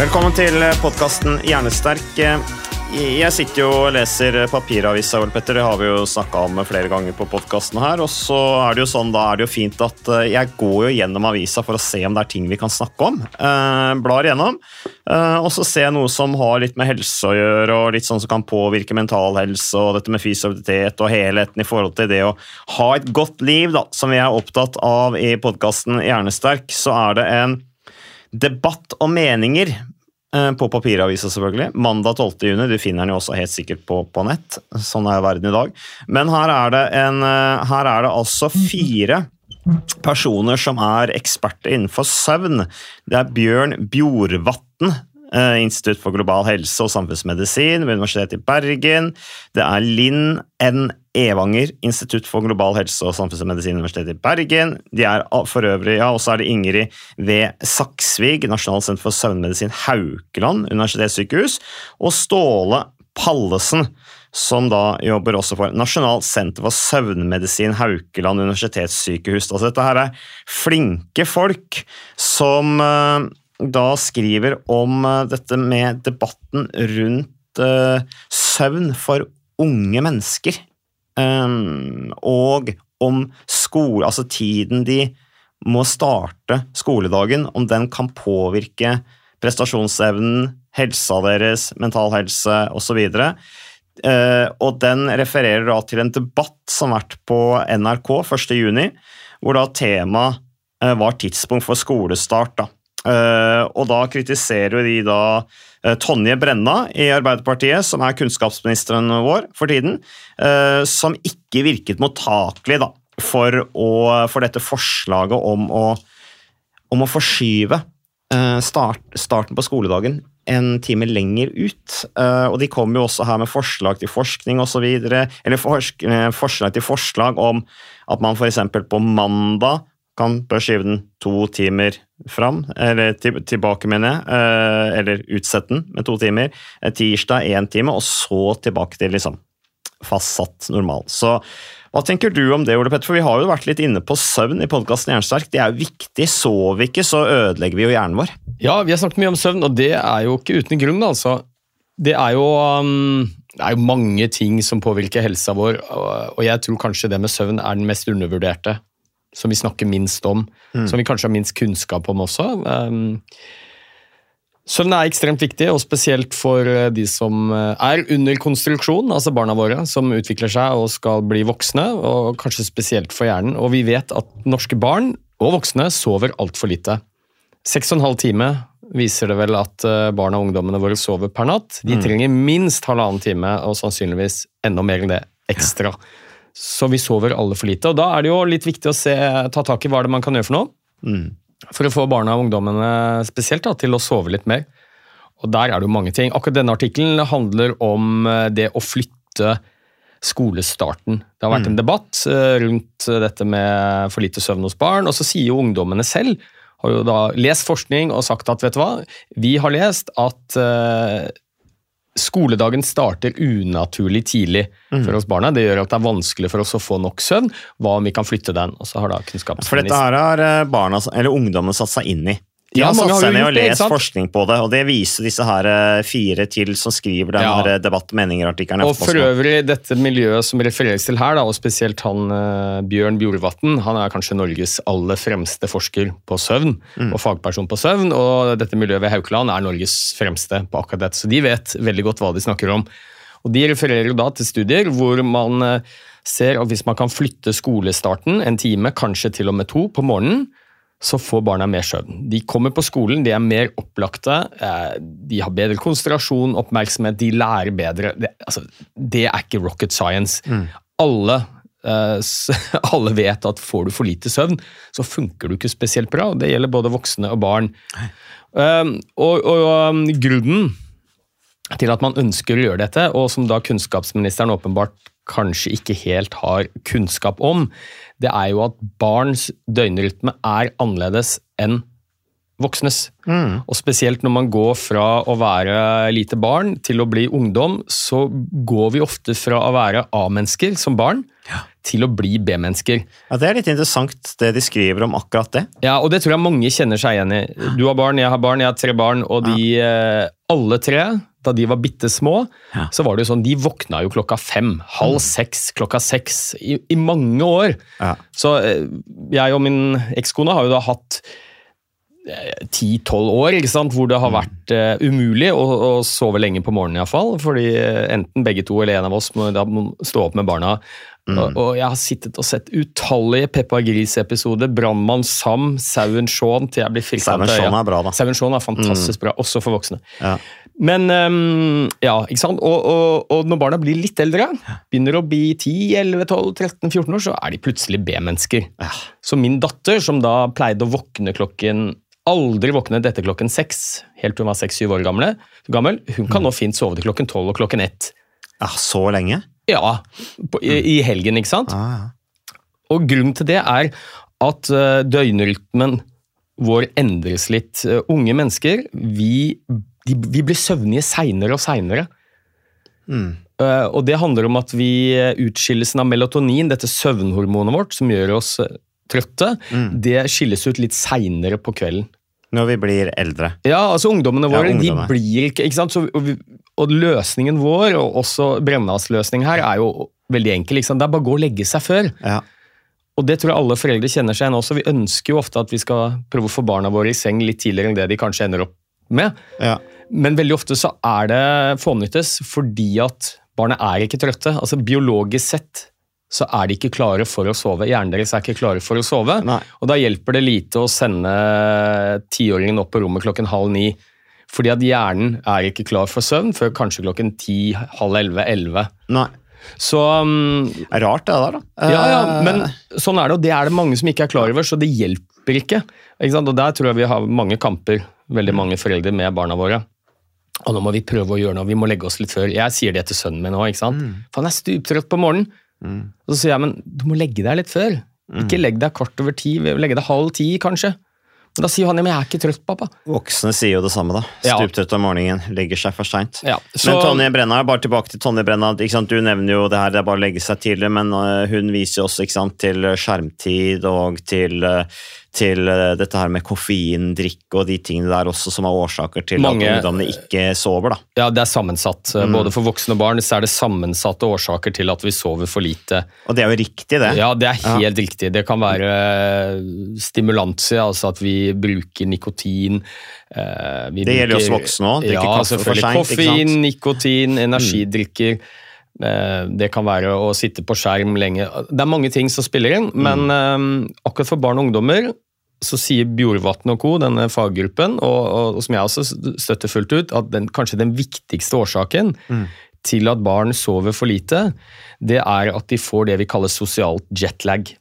Velkommen til podkasten Hjernesterk. Jeg sitter jo og leser papiravisa, Ole Petter. Det har vi jo snakka om flere ganger på podkasten her. Og så er det jo sånn, da er det jo fint at eh, jeg går jo gjennom avisa for å se om det er ting vi kan snakke om. Eh, blar gjennom. Eh, og så ser jeg noe som har litt med helse å gjøre, og litt sånn som kan påvirke mental helse, og dette med fysioterapeut og helheten i forhold til det å ha et godt liv, da, som vi er opptatt av i podkasten Hjernesterk, så er det en debatt og meninger på papiravisa, selvfølgelig. Mandag 12. juni. Du finner den jo også helt sikkert på, på nett. Sånn er verden i dag. Men her er det, en, eh, her er det altså fire personer som er eksperter innenfor søvn. Det er Bjørn Bjorvatn. Eh, Institutt for global helse og samfunnsmedisin ved Universitetet i Bergen. Det er Linn N. Evanger, Institutt for global helse og samfunnsmedisin, Universitetet i Bergen. De er for øvrig, ja, Og så er det Ingrid V. Saksvig, Nasjonalt senter for søvnmedisin Haukeland universitetssykehus. Og Ståle Pallesen, som da jobber også for Nasjonalt senter for søvnmedisin Haukeland universitetssykehus. Altså dette her er flinke folk som eh, da skriver om eh, dette med debatten rundt uh, søvn for unge mennesker. Um, og om skole, altså tiden de må starte skoledagen, om den kan påvirke prestasjonsevnen, helsa deres, mental helse osv. Uh, og den refererer da til en debatt som har vært på NRK 1.6, hvor da temaet uh, var tidspunkt for skolestart. da. Uh, og da kritiserer de da uh, Tonje Brenna i Arbeiderpartiet, som er kunnskapsministeren vår for tiden, uh, som ikke virket mottakelig da, for, å, for dette forslaget om å, om å forskyve start, starten på skoledagen en time lenger ut. og de kom jo også her med forslag til forskning osv., eller forslag til forslag om at man f.eks. på mandag kan bør skyve den to timer fram, eller tilbake, mener jeg, eh, eller utsette den med to timer. Eh, Tirsdag én time, og så tilbake til liksom fastsatt normal. Så hva tenker du om det, Ole Petter? For vi har jo vært litt inne på søvn i podkasten Jernsterk. Det er jo viktig. Sover vi ikke, så ødelegger vi jo hjernen vår. Ja, vi har snakket mye om søvn, og det er jo ikke uten grunn. altså. Det er jo, um, det er jo mange ting som påvirker helsa vår, og, jeg tror kanskje det med søvn er den mest undervurderte. Som vi snakker minst om. Som vi kanskje har minst kunnskap om også. Så Søvn er ekstremt viktig, og spesielt for eh, de som eh, er under konstruksjon, altså barna våre, som utvikler seg og skal bli voksne, og kanskje spesielt for hjernen. Og vi vet at norske barn og voksne sover altfor lite. Seks og en halv time viser det vel at eh, barna og ungdommene våre sover per natt. De trenger minst halvannen time, og sannsynligvis enda mer enn det ekstra. Så vi sover alle for lite. Og da er det jo litt viktig å se, ta tak i hva det man kan gjøre for noe. For å få barna og ungdommene spesielt da, til å sove litt mer. Og der er det jo mange ting. Akkurat denne artikkelen handler om eh, det å flytte skolestarten. Det har vært en debatt eh, rundt dette med for lite søvn hos barn, og så sier jo ungdommene selv har jo da lest forskning og sagt at vet du hva, vi har lest at eh, skoledagen starter unaturlig tidlig for oss barna. Det gjør at det er vanskelig for oss å få nok søvn. Hva om vi kan flytte den? Og så har da For dette her har eh, barna, eller ungdommene satt seg inn i. Ja, mange har jo gjort det, ikke sant? forskning på det, og det viser disse her eh, fire til som skriver den Ja. eh, debatt-meninger-artikkelen. Og for øvrig, dette miljøet som refereres til her, da, og spesielt han eh, Bjørn Bjorvatn, han er kanskje Norges aller fremste forsker på søvn, Mm. og fagperson på søvn, og dette miljøet ved Haukeland er Norges fremste på akkurat dette, så de vet veldig godt hva de snakker om. Og De refererer jo da til studier hvor man ser at hvis man kan flytte skolestarten en time, kanskje til og med to, på morgenen, så får barna mer søvn. De kommer på skolen, de er mer opplagte, eh, de har bedre konsentrasjon, oppmerksomhet, de lærer bedre. Det, altså, det er ikke rocket science. Alle, eh, alle vet at får du for lite søvn, så funker du ikke spesielt bra. Det gjelder både voksne og barn. Um, og, og um, grunnen til at man ønsker å gjøre dette, og som da kunnskapsministeren åpenbart kanskje ikke helt har kunnskap om, det er jo at barns døgnrytme er annerledes enn voksnes. Og spesielt når man går fra å være lite barn til å bli ungdom, så går vi ofte fra å være A-mennesker som barn til å bli B-mennesker. Ja, Det er litt interessant det de skriver om akkurat det. Ja, og det tror jeg mange kjenner seg igjen i. Du har barn, jeg har barn, jeg har tre barn, og de eh, alle tre, da de var bitte små, så var det jo sånn, de våkna jo klokka fem, halv seks, klokka seks, i, i mange år. Ja. Så eh, jeg og min ekskone har jo da hatt ti-tolv år ikke sant? hvor det har vært uh, umulig å, å sove lenge på morgenen I fall, Fordi eh, enten begge to eller en av oss må må stå opp med barna. Og, og jeg har sittet og sett utallige Peppa Gris-episoder. Brannmann Sam, Sauen Shaun til jeg blir firkanta Sauen øya. er bra, da. Sauen Shaun er fantastisk bra, også for voksne. Ja. Men um, ja, ikke sant? Og, og, og når barna blir litt eldre, begynner å bli 10-11-12-13-14 år, så er de plutselig B-mennesker. Så min datter, som da pleide å våkne klokken Aldri våknet etter klokken seks, helt til hun var seks-syv år gamle, gammel. Hun kan nå fint sove til klokken tolv og klokken ett. Ja, Så lenge? Ja, på, i, i helgen, ikke sant? Ah, ja. Og grunnen til det er at eh, døgnrytmen vår endres litt. Eh, unge mennesker, vi, de, vi blir søvnige seinere og seinere. Eh, og det handler om at vi utskillelsen av melatonin, dette søvnhormonet vårt som gjør oss trøtte, trøtte, det skilles ut litt seinere på kvelden. Når vi blir eldre. Ja, altså ungdommene Ja, våre, ungdommer. de blir ikke, ikke sant? Så, og, løsningen vår, og også Brennas løsning her, er jo veldig enkel. Liksom. Det er bare å gå og legge seg før. Ja. Og det tror jeg alle foreldre kjenner seg igjen også. Vi ønsker jo ofte at vi skal prøve å få barna våre i seng litt tidligere enn det de kanskje ender opp med. Ja. Men veldig ofte så er det fånyttes fordi at barna er ikke trøtte. Altså Biologisk sett så er de ikke klare for å sove. Hjernen deres er ikke klare for å sove. Nei. Og da hjelper det lite å sende tiåringen opp på rommet klokken halv ni. Fordi at hjernen er ikke klar for søvn før kanskje klokken ti, halv elleve, elleve. Nei. Så um, rart, det der, da. ja, ja, Eh, men sånn er det, og det er det mange som ikke er klar over, så det hjelper ikke. ikke? Og Der tror jeg vi har mange kamper, veldig mange foreldre med barna våre. Og nå må vi prøve å gjøre noe, vi må legge oss litt før. Jeg sier det til sønnen min òg, ikke sant. For han er stuptrøtt på morgenen. Og så sier jeg, men du må legge deg litt før. Ikke legg deg kvart over ti, legge deg halv ti kanskje. Da sier han, ja, men jeg er ikke trøtt, pappa. Voksne sier jo det samme, da. Stuptrøtt om morgenen, legger seg for seint. Ja, så- Men Tonje Brenna, bare tilbake til Tonje Brenna. Du nevner jo det her, det er bare å legge seg tidlig, men øh, hun viser jo også sant, til skjermtid og til, øh, til øh, dette her med koffeindrikk og de tingene der også som er årsaker til Mange- at ungdommene ikke sover. da. Ja, det er sammensatt. Både for voksne og barn så er det sammensatte årsaker til at vi sover for lite. Og det er jo riktig, det. Ja, det er helt riktig. Det kan være stimulantia, altså at vi bruker nikotin. eh, vi Det gjelder bruker- også voksne. Drikke Ja, selvfølgelig. Koffein, nikotin, energidrikker. Eh, Det kan være å sitte på skjerm lenge. Det er mange ting som spiller inn, men mm. akkurat for barn og ungdommer så sier Bjorvatn og co., denne faggruppen, og, og som jeg også støtter fullt ut, at den, kanskje den viktigste årsaken til at barn sover for lite, det er at de får det vi kaller sosialt jetlag.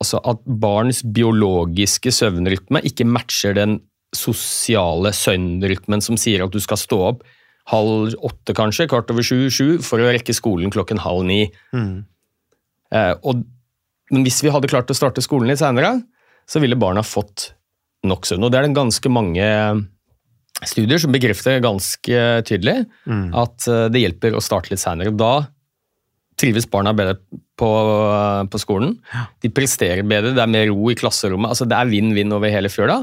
Altså at barns biologiske søvnrytme ikke matcher den sosiale søvnrytmen som sier at du skal stå opp halv åtte kanskje, kvart over sju, sju, for å rekke skolen klokken halv ni. Eh, og, men hvis vi hadde klart å starte skolen litt senere, så ville barna fått nok søvn. Og det er det ganske mange studier som bekrefter ganske tydelig at eh, det hjelper å starte litt senere. Da trives barna bedre på, på skolen. De presterer bedre, det er mer ro i klasserommet. altså Det er vinn-vinn over hele fjøla.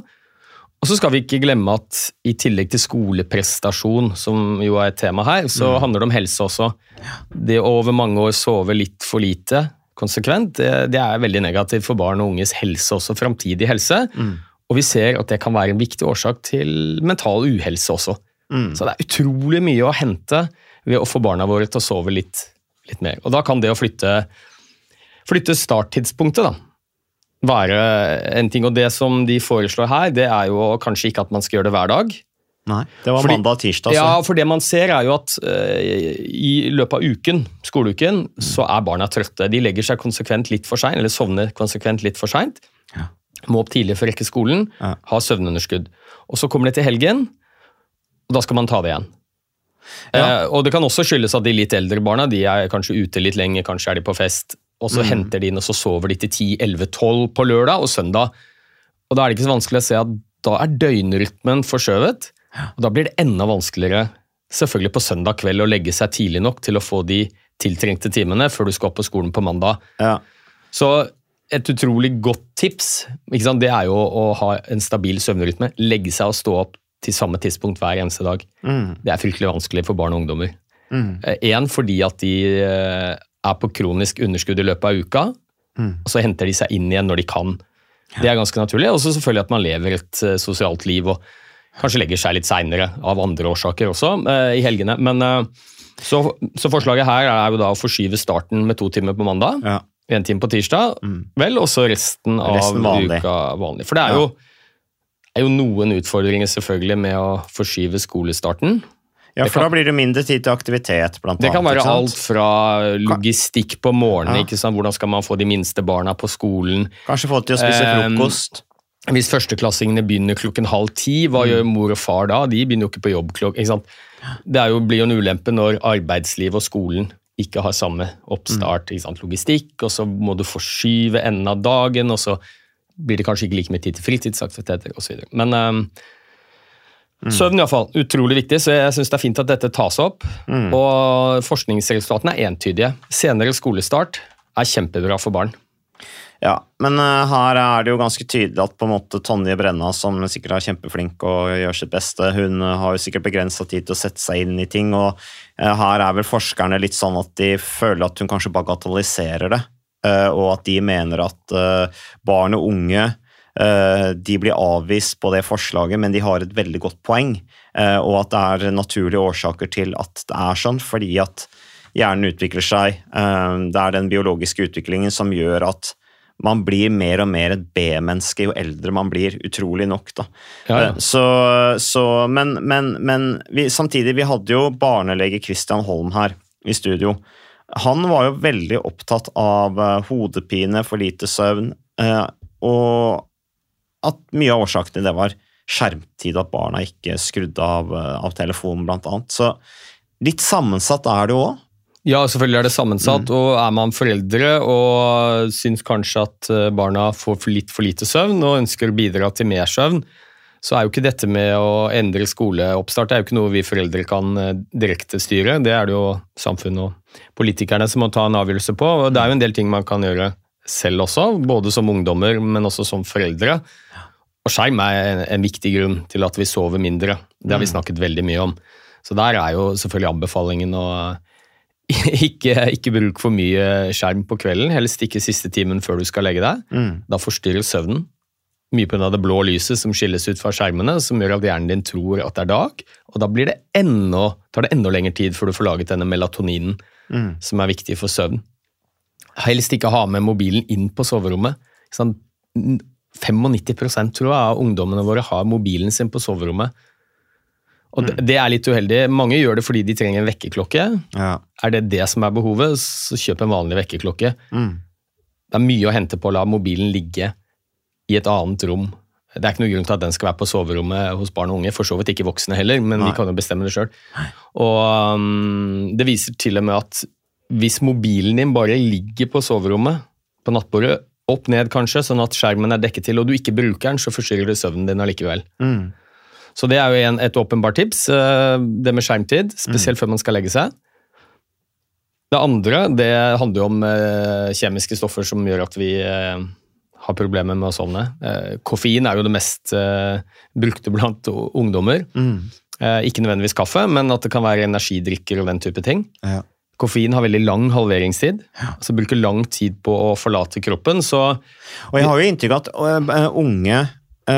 Og så skal vi ikke glemme at i tillegg til skoleprestasjon, som jo er et tema her, så Mm. handler det om helse også. Det å over mange år sove litt for lite konsekvent, det, det er veldig negativt for barn og unges helse, også framtidig helse. Mm. Og vi ser at det kan være en viktig årsak til mental uhelse også. Mm. Så det er utrolig mye å hente ved å få barna våre til å sove litt, litt mer. Og da kan det å flytte, flytte starttidspunktet, da, være en ting. Og det som de foreslår her, det er jo kanskje ikke at man skal gjøre det hver dag. Nei, det var Fordi- mandag og tirsdag. så- Ja, for det man ser er jo at uh, i løpet av uken, skoleuken, så er barna trøtte. De legger seg konsekvent litt for seint, eller sovner konsekvent litt for seint. Må opp tidlig for å rekke skolen, Ja. har søvnunderskudd. Og så kommer det til helgen, og da skal man ta det igjen. Eh, og det kan også skyldes at de litt eldre barna de er kanskje ute litt lenger, kanskje er de på fest, og så henter de inn, og så sover de til 10-11-12 på lørdag og søndag. Og da er det ikke så vanskelig å se at da er døgnrytmen forskjøvet, og da blir det enda vanskeligere selvfølgelig på søndag kveld å legge seg tidlig nok til å få de tiltrengte timene før du skal opp på skolen på mandag. Ja. Så et utrolig godt tips det er jo å ha en stabil søvnrytme. Legge seg og stå opp til samme tidspunkt hver eneste dag. Mm. Det er fryktelig vanskelig for barn og ungdommer. Mm. Fordi at de eh, er på kronisk underskudd i løpet av uka, Mm. og så henter de seg inn igjen når de kan. Det er ganske naturlig. Og så selvfølgelig at man lever et eh, sosialt liv og kanskje legger seg litt seinere av andre årsaker også eh, i helgene. Men eh, så, så forslaget her er jo da å forskyve starten med to timer på mandag. Ja. En time på tirsdag, vel, og så resten av Resten vanlig. uka vanlig. For det er jo, er jo noen utfordringer selvfølgelig med å forskyve skolestarten. Ja, for kan- da blir det mindre tid til aktivitet, blant Det kan annet. være ikke sant? alt fra logistikk på morgenen, Ja. hvordan skal man få de minste barna på skolen. Kanskje få til å spise frokost. frokost. Hvis førsteklassingene begynner klokken halv ti, hva gjør mor og far da? De begynner jo ikke på jobb sant? Det jo, blir jo en ulempe når arbeidsliv og skolen ikke har samme oppstart. Sant? Logistikk, og så må du forskyve enden av dagen, og så blir det kanskje ikke like mye tid til fritidsaktiviteter osv. Men ehm, søvn iallfall, utrolig viktig, så jeg syns det er fint at dette tas opp. Og forskningsresultatene er entydige. Senere skolestart er kjempebra for barn. Ja, men eh, her er det jo ganske tydelig at på en måte Tonje Brenna, som sikkert er kjempeflink og gjør sitt beste, hun eh, har jo sikkert begrensa tid til å sette seg inn i ting, og eh, her er vel forskerne litt sånn at de føler at hun kanskje bagatelliserer det, og at de mener at barn og unge de blir avvist på det forslaget, men de har et veldig godt poeng, eh, og at det er naturlige årsaker til at det er sånn, fordi at hjernen utvikler seg. eh, Det er den biologiske utviklingen som gjør at man blir mer og mer et B-menneske jo eldre man blir, utrolig nok. da. Ja, ja. Eh, Så, så, men men, men vi, samtidig, vi hadde jo barnelege Christian Holm her i studio. Han var jo veldig opptatt av eh, hodepine, for lite søvn, eh, og at mye av årsaken til det var skjermtid, at barna ikke skrudde av, eh, av telefonen, blant annet. Så litt sammensatt er det òg. Ja, selvfølgelig er det sammensatt, og er man foreldre og syns kanskje at eh, barna får for litt for lite søvn og ønsker å bidra til mer søvn, så er jo ikke dette med å endre skoleoppstart det er jo ikke noe vi foreldre kan eh, direkte styre. Det er det jo samfunnet og politikerne som må ta en avgjørelse på. og Det er jo en del ting man kan gjøre selv også, både som ungdommer, men også som foreldre. Og skjerm er en, en viktig grunn til at vi sover mindre. Det har vi snakket veldig mye om. Så der er jo selvfølgelig anbefalingen å ikke, ikke bruk for mye skjerm på kvelden, helst ikke siste timen før du skal legge deg. Da forstyrrer søvnen. Mye pga. det blå lyset som skilles ut fra skjermene, som gjør at hjernen din tror at det er dag. Og da blir det enda, tar det enda lengre tid før du får laget denne melatoninen, som er viktig for søvn. Helst ikke ha med mobilen inn på soverommet. Sånn, 95% tror jeg av ungdommene våre har mobilen sin på soverommet. Og det, det er litt uheldig. Mange gjør det fordi de trenger en vekkerklokke. Ja. Er det det som er behovet, så kjøp en vanlig vekkerklokke. Mm. Det er mye å hente på å la mobilen ligge i et annet rom. Det er ikke noe grunn til at den skal være på soverommet hos barn og unge, for så vidt ikke voksne heller, men Nei. vi kan jo bestemme det sjøl. Og um, det viser til og med at hvis mobilen din bare ligger på soverommet, på nattbordet, opp ned kanskje, sånn at skjermen er dekket til, og du ikke bruker den, så forstyrrer det søvnen din allikevel. Mm. Så det er jo en, et åpenbart tips, eh, det med skjermtid, spesielt før man skal legge seg. Det andre det handler jo om eh, kjemiske stoffer som gjør at vi eh, har problemer med å sovne. Koffein er jo det mest brukte blant ungdommer. Mm. ikke nødvendigvis kaffe, men at det kan være energidrikker og den type ting. Ja. Koffein har veldig lang halveringstid, altså bruker lang tid på å forlate kroppen. Så Og jeg har jo inntrykk av at unge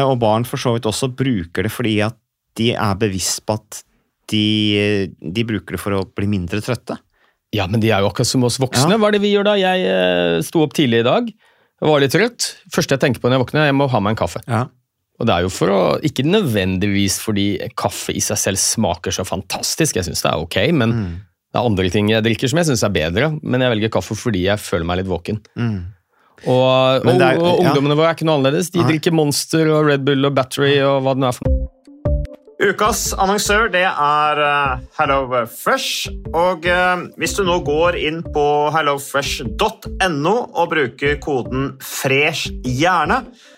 og barn for så vidt også bruker det fordi at de er bevisst på at de, de bruker det for å bli mindre trøtte. ja, men de er jo akkurat som oss voksne. Ja. Hva er det vi gjør da? Jeg sto opp tidlig i dag, var litt trøtt. Første jeg tenker på når jeg våkner, jeg må ha meg en kaffe. Ja. Og det er jo for å, ikke nødvendigvis fordi kaffe i seg selv smaker så fantastisk, jeg syns det er ok, men Mm. Det er andre ting jeg drikker som jeg syns er bedre, men jeg velger kaffe fordi jeg føler meg litt våken. Og, og, er- og ja. ungdommene våre er ikke noe annerledes. De Nei. drikker Monster og Red Bull og Battery og hva det nå er for noe. Ukas annonsør det er uh, HelloFresh. Og eh, hvis du nå går inn på hellofresh.no og bruker koden FRESH gjerne,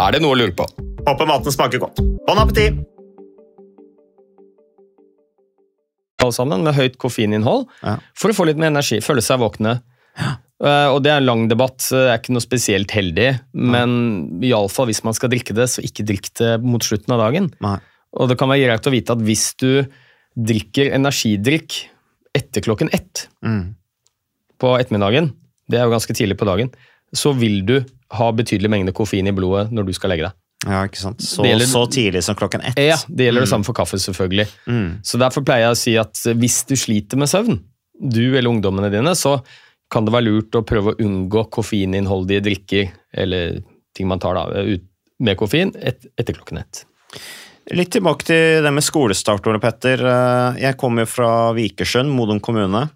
Er det noe å lure på? Håper maten smaker godt. Bon appétit! alle sammen, med høyt koffeininnhold, Ja. for å få litt mer energi, føle seg våkne. Eh, og det er en lang debatt, det er ikke noe spesielt heldig, men iallfall hvis man skal drikke det, så ikke drikk det mot slutten av dagen. Nei. Og det kan være greit å vite at hvis du drikker energidrikk etter klokken ett Mm. på ettermiddagen, det er jo ganske tidlig på dagen, så vil du ha betydelig mengde koffein i blodet når du skal legge deg. Ja, ikke sant. Så, gjelder- så tidlig som klokken ett. Ja, Det gjelder det samme for kaffe, selvfølgelig. Mm. Så Derfor pleier jeg å si at hvis du sliter med søvn, du eller ungdommene dine, så kan det være lurt å prøve å unngå koffeininnholdige drikker eller ting man tar da, ut med koffein et, etter klokken ett. Litt tilbake til det med skolestart, Ole Petter. Eh, Jeg kommer fra Vikersund, Modum kommune.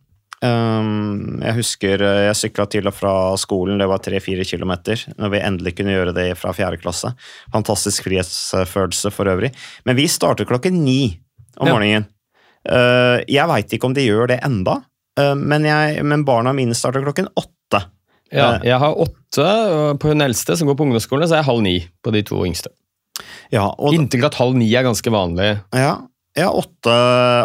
Um, jeg husker eh, jeg sykla til og fra skolen, det var tre-fire kilometer, når vi endelig kunne gjøre det fra fjerde klasse. Fantastisk frihetsfølelse for øvrig. Men vi starter klokken ni om Ja. morgenen. Uh, jeg veit ikke om de gjør det enda, uh, men, jeg, men barna mine starter klokken åtte. Ja, Eh. jeg har åtte på hun eldste, som går på ungdomsskolen, så er jeg halv ni på de to yngste. Ja, og, Inntil at halv ni er ganske vanlig. ja, ja åtte,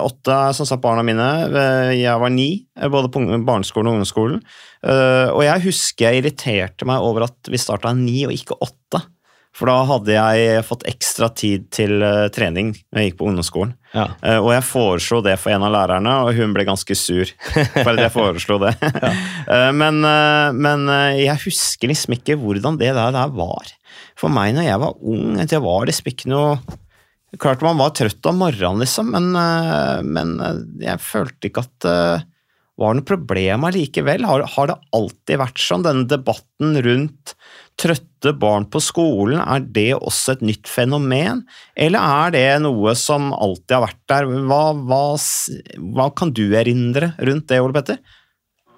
åtte er som sagt barna mine. Eh, Jeg var ni, eh, både på barneskolen og ungdomsskolen. Uh, og jeg husker jeg irriterte meg over at vi starta ni og ikke åtte. For da hadde jeg fått ekstra tid til eh, trening når jeg gikk på ungdomsskolen. Ja. Eh, og jeg foreslo det for en av lærerne, og hun ble ganske sur for at jeg foreslo det. ja. men eh, men eh, jeg husker liksom ikke hvordan det der, der var. For meg når jeg var ung, det var liksom ikke noe Klart man var trøtt om morgenen, liksom, men, eh, men eh, jeg følte ikke at det var noe problem allikevel. Har, har det alltid vært sånn? Denne debatten rundt trøtte barn på skolen, er det også et nytt fenomen? Eller er det noe som alltid har vært der? Hva, hva, hva kan du erindre rundt det, Ole Petter?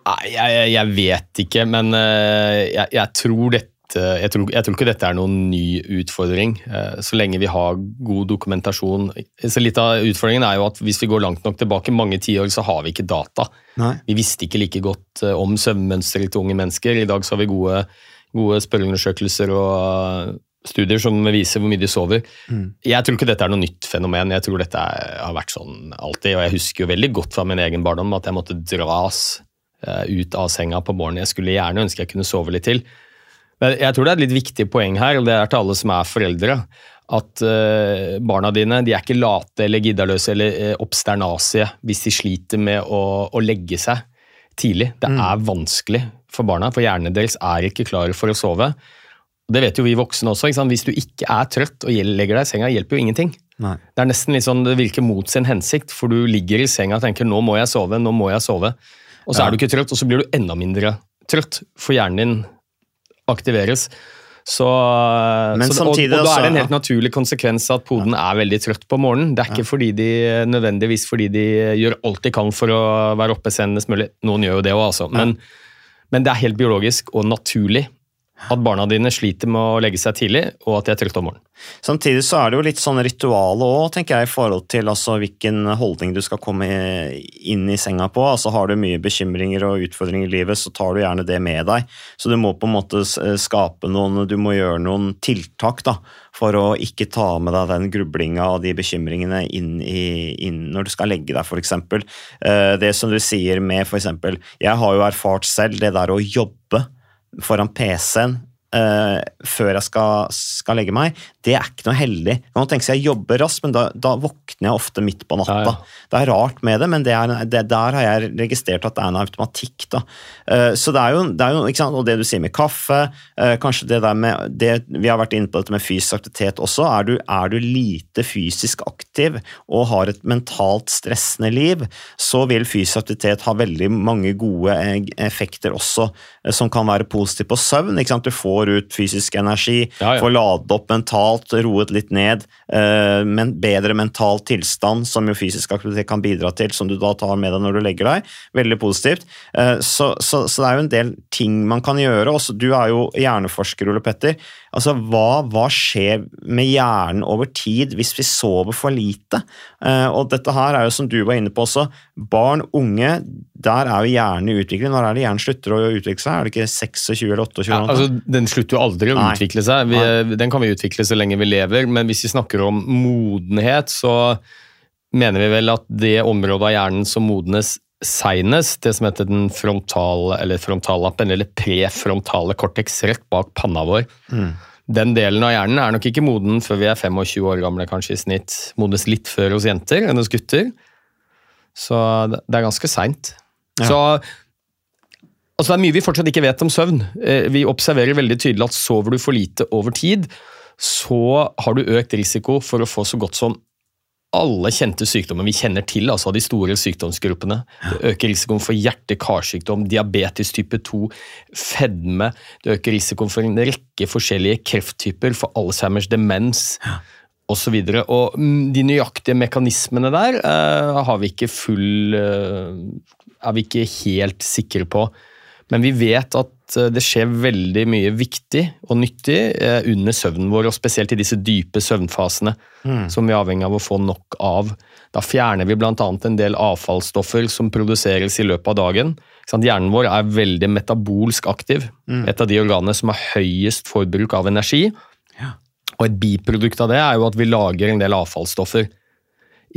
Nei, jeg, jeg, vet ikke, men eh, jeg, jeg tror dette jeg tror, jeg tror ikke dette er noen ny utfordring, eh, så lenge vi har god dokumentasjon. Så litt av utfordringen er jo at hvis vi går langt nok tilbake, mange tiår, så har vi ikke data. Nei. Vi visste ikke like godt eh, om søvnmønsteret til unge mennesker. I dag så har vi gode, gode spørreundersøkelser og eh, studier som viser hvor mye de sover. Jeg tror ikke dette er noe nytt fenomen. Jeg tror dette har vært sånn alltid. Og jeg husker jo veldig godt fra min egen barndom at jeg måtte dras eh, ut av senga på morgenen. Jeg skulle gjerne ønske jeg kunne sove litt til. Men jeg tror det er et litt viktig poeng her, og det er til alle som er foreldre, at eh, barna dine de er ikke late eller giddaløse eller obsternasie hvis de sliter med å, å legge seg tidlig. Det er vanskelig for barna, for hjernen deres er ikke klar for å sove. Det vet jo vi voksne også. Hvis du ikke er trøtt og legger deg i senga, hjelper jo ingenting. Nei. Det er nesten litt sånn, det virker mot sin hensikt, for du ligger i senga og tenker 'nå må jeg sove', 'nå må jeg sove'. Og så Ja. er du ikke trøtt, og så blir du enda mindre trøtt, for hjernen din aktiveres. Så, så, samtidig og, og da er det en helt naturlig konsekvens at poden er veldig trøtt på morgenen. Det er ikke fordi de, nødvendigvis fordi de gjør alt de kan for å være oppe senest mulig. Noen gjør jo det òg, altså. Men, men det er helt biologisk og naturlig at barna dine sliter med å legge seg tidlig, og at de er trøtte om morgenen. Samtidig så er det jo litt sånn ritual òg, tenker jeg, i forhold til altså, hvilken holdning du skal komme inn i senga på. Altså Har du mye bekymringer og utfordringer i livet, så tar du gjerne det med deg. Så du må på en måte skape noen Du må gjøre noen tiltak da, for å ikke ta med deg den grublinga og de bekymringene inn, i, inn når du skal legge deg, f.eks. Det som du sier med f.eks. Jeg har jo erfart selv det der å jobbe foran PC-en eh, før jeg skal, skal legge meg, det er ikke noe heldig. Man tenker tenke seg jeg jobber raskt, men da, da våkner jeg ofte midt på natta. Ja, ja. Det er rart med det, men det er, det, der har jeg registrert at det er en automatikk. Da. Uh, så det er jo, det er jo ikke sant? Og det du sier med kaffe, uh, kanskje det der med det, Vi har vært inne på dette med fysisk aktivitet også. Er du, er du lite fysisk aktiv og har et mentalt stressende liv, så vil fysisk aktivitet ha veldig mange gode effekter også, som kan være positive på søvn. Ikke sant? Du får ut fysisk energi, Ja, ja. får ladet opp mentalt, roet litt ned, eh, men bedre mental tilstand, som jo fysisk aktivitet kan bidra til, som du da tar med deg når du legger deg. Veldig positivt. Eh, så, så, så det er jo en del ting man kan gjøre. Også, du er jo hjerneforsker, Ole Petter. Altså, hva, hva skjer med hjernen over tid hvis vi sover for lite? Eh, og dette her er jo som du var inne på også, barn, unge, der er jo hjernen i utvikling. Når er det hjernen slutter å utvikle seg? Er det ikke 26 eller 28? Ja, altså, den slutter jo aldri å Nei. utvikle seg. Vi, den kan vi utvikle så lenge vi lever, men hvis vi snakker om modenhet, så mener vi vel at det området av hjernen som modnes seinest, det som heter den frontale, eller frontallappen, eller prefrontale cortex rett bak panna vår, den delen av hjernen er nok ikke moden før vi er 25 år gamle, kanskje i snitt. Modnes litt før hos jenter enn hos gutter. Så det er ganske seint. Så Altså Det er mye vi fortsatt ikke vet om søvn. Eh, Vi observerer veldig tydelig at sover du for lite over tid, så har du økt risiko for å få så godt som alle kjente sykdommer vi kjenner til, altså de store sykdomsgruppene. Det øker risikoen for hjerte-karsykdom, diabetes type 2, fedme. Det øker risikoen for en rekke forskjellige krefttyper, for Alzheimers demens osv. Og, og mm, de nøyaktige mekanismene der uh, har vi ikke full uh, Er vi ikke helt sikre på. Men vi vet at eh, det skjer veldig mye viktig og nyttig eh, under søvnen vår, og spesielt i disse dype søvnfasene som vi er avhengig av å få nok av. Da fjerner vi bl.a. en del avfallsstoffer som produseres i løpet av dagen. Hjernen vår er veldig metabolsk aktiv. Et av de organene som har høyest forbruk av energi. Og et biprodukt av det er jo at vi lager en del avfallsstoffer.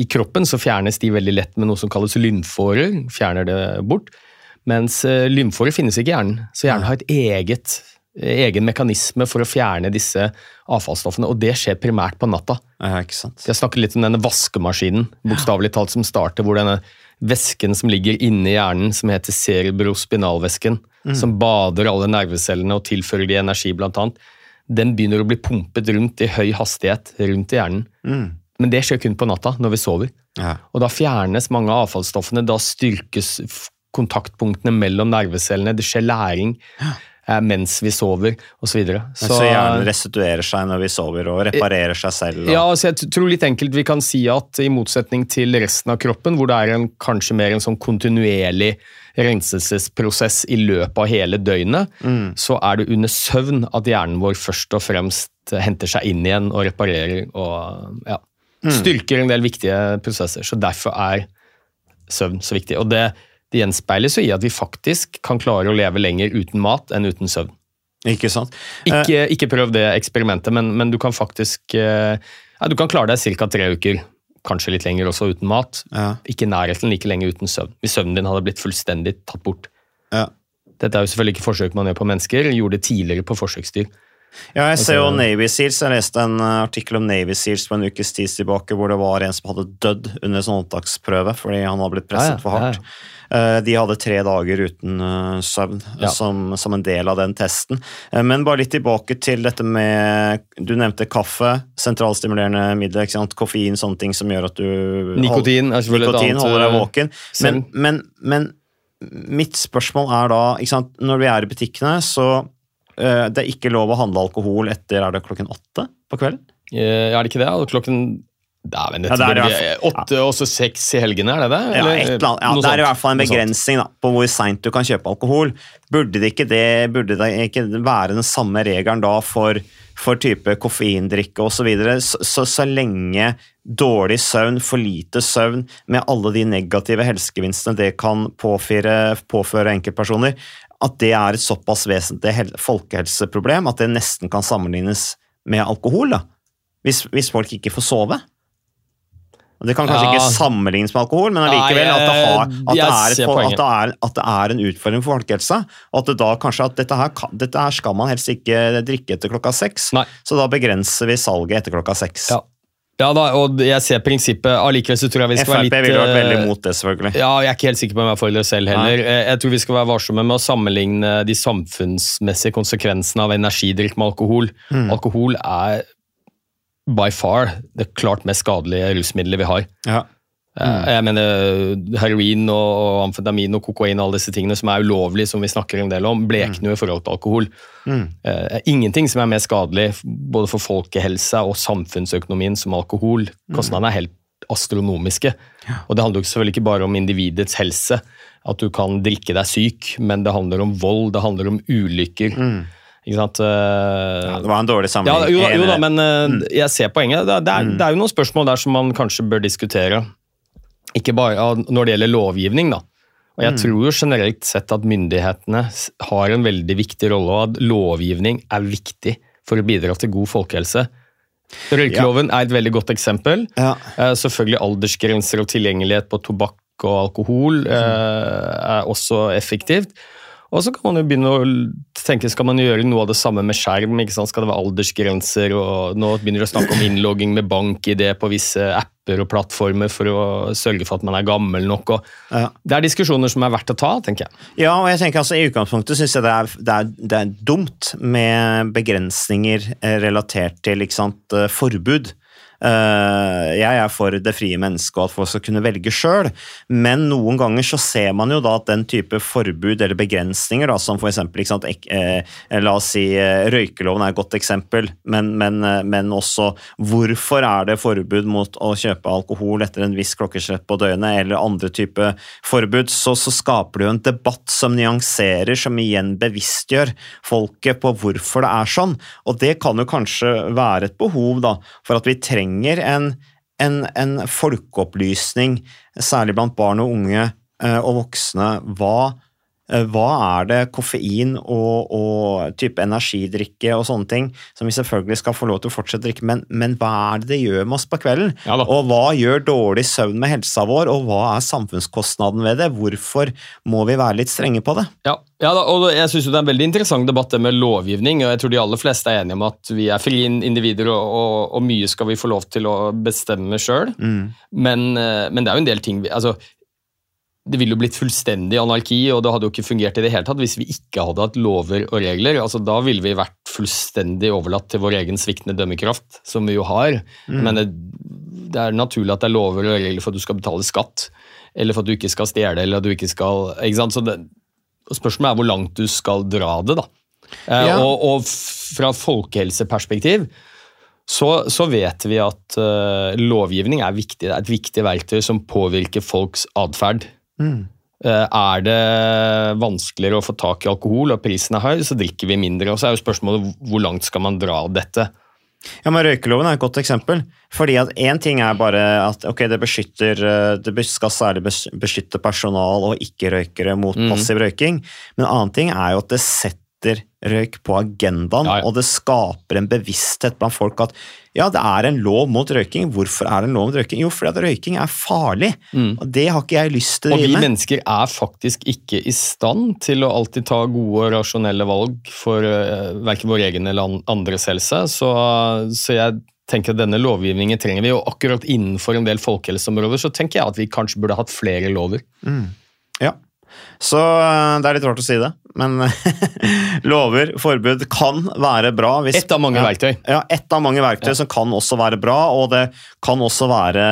I kroppen så fjernes de veldig lett med noe som kalles lymfeårer. Fjerner det bort. Mens lymfåret finnes ikke i hjernen, så hjernen har et eget, egen mekanisme for å fjerne disse avfallsstoffene, og det skjer primært på natta. Ja, ikke sant. Jeg snakker litt om denne vaskemaskinen, bokstavelig talt, som starter hvor denne væsken som ligger inni hjernen, som heter cerebrospinalvæsken, som bader alle nervecellene og tilfører de energi, blant annet, den begynner å bli pumpet rundt i høy hastighet rundt i hjernen. Men det skjer kun på natta, når vi sover. Ja. Og da fjernes mange av avfallsstoffene, da styrkes kontaktpunktene mellom nervecellene, det skjer læring eh, mens vi sover, osv. Så, videre. Så, hjernen restituerer seg når vi sover og reparerer seg selv. Og, ja, så jeg tror litt enkelt vi kan si at i motsetning til resten av kroppen, hvor det er en, kanskje mer en sånn kontinuerlig renselsesprosess i løpet av hele døgnet, så er det under søvn at hjernen vår først og fremst henter seg inn igjen og reparerer og ja, styrker en del viktige prosesser. Så derfor er søvn så viktig. Og det, det gjenspeiles jo i at vi faktisk kan klare å leve lenger uten mat enn uten søvn. Ikke sant? Eh, Ikke, ikke prøv det eksperimentet, men, men du kan faktisk eh, ja, Du kan klare deg ca. tre uker, kanskje litt lenger også uten mat. Ja. Ikke i nærheten like lenge uten søvn. Hvis søvnen din hadde blitt fullstendig tatt bort. ja. Dette er jo selvfølgelig ikke forsøk man gjør på mennesker, gjorde det tidligere på forsøksdyr. Ja, jeg ser jo Altså- Navy Seals. Jeg leste en uh, artikkel om Navy Seals på en ukes tid tilbake, hvor det var en som hadde dødd under en sånn opptaksprøve fordi han hadde blitt presset Ja, ja, for hardt. ja, De hadde tre dager uten uh, søvn Ja. som, som en del av den testen. Uh, Men bare litt tilbake til dette med Du nevnte kaffe, sentralstimulerende sant? koffein, sånne ting som gjør at du Nikotin et Nikotin holder deg våken. Men, men, men mitt spørsmål er da sant? Når vi er i butikkene, så uh, det er ikke lov å handle alkohol etter er det klokken åtte på kvelden? Eh, Er det ikke det? Klokken Dæven, Ja, det er i hvert Åtte og så seks i helgene, er det det? Ja, et eller annet. ja, det er i hvert fall en begrensning da, på hvor seint du kan kjøpe alkohol. Burde det ikke, det, burde det ikke være den samme regelen da for, for type koffeindrikke osv., så, videre? så, så så lenge dårlig søvn, for lite søvn, med alle de negative helsegevinstene det kan påføre, påføre enkeltpersoner, at det er et såpass vesentlig folkehelseproblem at det nesten kan sammenlignes med alkohol, da. Hvis, hvis folk ikke får sove. Det kan kanskje Ja. ikke sammenlignes med alkohol, men allikevel at, det har, at, det er et, at, det er, at det er en utfordring for folkehelsa. At det da kanskje at dette her, dette her skal man helst ikke drikke etter klokka seks. Nei. Så da begrenser vi salget etter klokka seks. Ja. Ja da, og jeg ser prinsippet. Allikevel så tror jeg vi skal være litt... Frp ville vært eh, veldig imot det, selvfølgelig. Ja, jeg er ikke helt sikker på om jeg er for det selv heller. Nei. Jeg tror vi skal være varsomme med å sammenligne de samfunnsmessige konsekvensene av energidrikk med alkohol. Mm. Alkohol er by far det klart mest skadelige rusmiddelet vi har. Ja. Mm. Jeg mener heroin og amfetamin og kokain og alle disse tingene som er ulovlige, som vi snakker en del om, blekner jo i forhold til alkohol. Mm. Eh, Ingenting som er mer skadelig både for folkehelsa og samfunnsøkonomien som alkohol. Kostnadene er helt astronomiske. Og det handler jo selvfølgelig ikke bare om individets helse, at du kan drikke deg syk, men det handler om vold, det handler om ulykker. Ikke sant? Eh, Ja, det var en dårlig ja, jo, jo da, men mm. jeg ser poenget. Det, det, er, det er jo noen spørsmål der som man kanskje bør diskutere. Ikke bare når det gjelder lovgivning, da. Og jeg tror jo generelt sett at myndighetene har en veldig viktig rolle, og at lovgivning er viktig for å bidra til god folkehelse. Røykeloven er et veldig godt eksempel. Ja. Eh, selvfølgelig aldersgrenser og tilgjengelighet på tobakk og alkohol mm. er også effektivt. Og så kan man jo begynne å tenke, skal man gjøre noe av det samme med skjerm? ikke sant? Skal det være aldersgrenser? og Nå begynner de å snakke om innlogging med bank-ID på visse apper og plattformer for å sørge for at man er gammel nok. Ja. Det er diskusjoner som er verdt å ta, tenker jeg. Ja, og jeg tenker altså I utgangspunktet syns jeg det er, det, er, det er dumt med begrensninger eh, relatert til sant, eh, forbud. Eh, jeg er for det frie mennesket og at folk skal kunne velge sjøl, men noen ganger så ser man jo da at den type forbud eller begrensninger, da, som f.eks. Eh, la oss si eh, røykeloven er et godt eksempel, men, men, men, også hvorfor er det forbud mot å kjøpe alkohol etter en viss klokkeslett på døgnet, eller andre type forbud, så, så skaper det jo en debatt som nyanserer, som igjen bevisstgjør folket på hvorfor det er sånn. Og det kan jo kanskje være et behov da, for at vi trenger en, en, en folkeopplysning, særlig blant barn og unge eh, og voksne. Hva hva er det koffein og, og, type energidrikke og sånne ting, som vi selvfølgelig skal få lov til å fortsette å drikke, men, men hva er det det gjør med oss på kvelden? Ja og hva gjør dårlig søvn med helsa vår, og hva er samfunnskostnaden ved det? Hvorfor må vi være litt strenge på det? Ja, ja da, og jeg synes Det er en veldig interessant debatt det med lovgivning. og jeg tror De aller fleste er enige om at vi er frie individer, og, og, og mye skal vi få lov til å bestemme sjøl. Mm. Men, eh, men, det er jo en del ting altså, det ville jo blitt fullstendig anarki, og det hadde jo ikke fungert i det hele tatt hvis vi ikke hadde hatt lover og regler. Altså, da ville vi vært fullstendig overlatt til vår egen sviktende dømmekraft, som vi jo har. Mm. Men det, det, er naturlig at det er lover og regler for at du skal betale skatt, eller for at du ikke skal stjele, eller at du ikke skal ikke? Så det, Spørsmålet er hvor langt du skal dra det. da. Eh, ja. og, og, fra folkehelseperspektiv så, så, vet vi at uh, lovgivning er, viktig, er et viktig verktøy som påvirker folks atferd. Mm. Er det vanskeligere å få tak i alkohol og prisen er høy, så drikker vi mindre. Og så er jo spørsmålet hvor langt skal man dra dette? Ja, men Røykeloven er et godt eksempel. Fordi at Én ting er bare at ok, det beskytter, eh, det skal særlig beskytte personal og ikke-røykere mot mm. passiv røyking, men en annen ting er jo at det setter røyk på agendaen, ja, ja. og det skaper en bevissthet blant folk at ja, det er en lov mot røyking. Hvorfor er det en lov mot røyking? Jo, fordi at røyking er farlig. Mm. Og det har ikke jeg lyst til å drive med. Og vi mennesker er faktisk ikke i stand til å alltid ta gode og rasjonelle valg for uh, eh, verken vår egen eller andres helse, så, så jeg tenker at denne lovgivningen trenger vi, og akkurat innenfor en del folkehelseområder så tenker jeg at vi kanskje burde hatt flere lover. Mm. Ja, så eh, det er litt rart å si det, men lover, forbud, kan være bra. Hvis, ett av mange verktøy. Ja, ett av mange verktøy ja. som kan også være bra, og det kan også være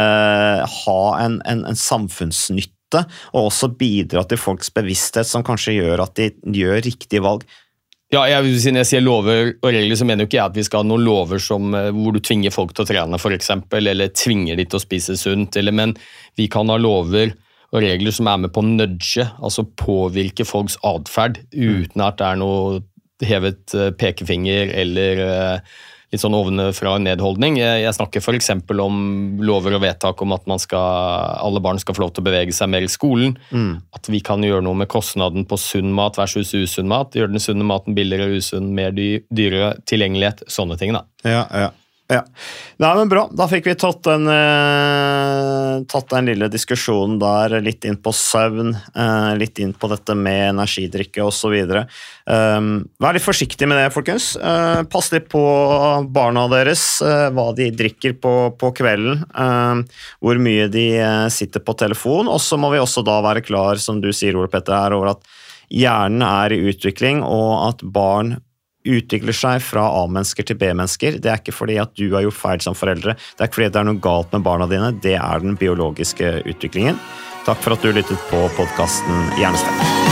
ha en, en, en samfunnsnytte, og også bidra til folks bevissthet, som kanskje gjør at de gjør riktige valg. Ja, jeg, Når jeg sier lover og regler, så mener jo ikke jeg at vi skal ha noen lover som, eh, hvor du tvinger folk til å trene, f.eks., eller tvinger de til å spise sunt, eller, men vi kan ha lover og regler som er med på å nudge, altså påvirke folks atferd, uten at det er noe hevet eh, pekefinger eller eh, litt sånn ovenfra nedholdning. Jeg, jeg snakker f.eks. om lover og vedtak om at skal, alle barn skal få lov til å bevege seg mer i skolen. Mm. At vi kan gjøre noe med kostnaden på sunn mat versus usunn mat. Gjøre den sunne maten billigere, usunn, mer dyrere, tilgjengelighet. Sånne ting. da. Ja, ja. Ja. Nei, men Bra. Da fikk vi tatt den, eh, tatt den lille diskusjonen der litt inn på søvn, eh, litt inn på dette med energidrikke osv. Um, vær litt forsiktig med det, folkens. Uh, pass litt på barna deres, uh, hva de drikker på, på kvelden, uh, hvor mye de sitter på telefon. Og så må vi også da være klar, som du sier, Ole Petter, her, over at hjernen er i utvikling, og at barn utvikler seg fra A-mennesker til B-mennesker. Det er ikke fordi at du har gjort feil som foreldre, det er ikke fordi det er noe galt med barna dine, det er den biologiske utviklingen. Takk for at du lyttet på podkasten Hjernesterk.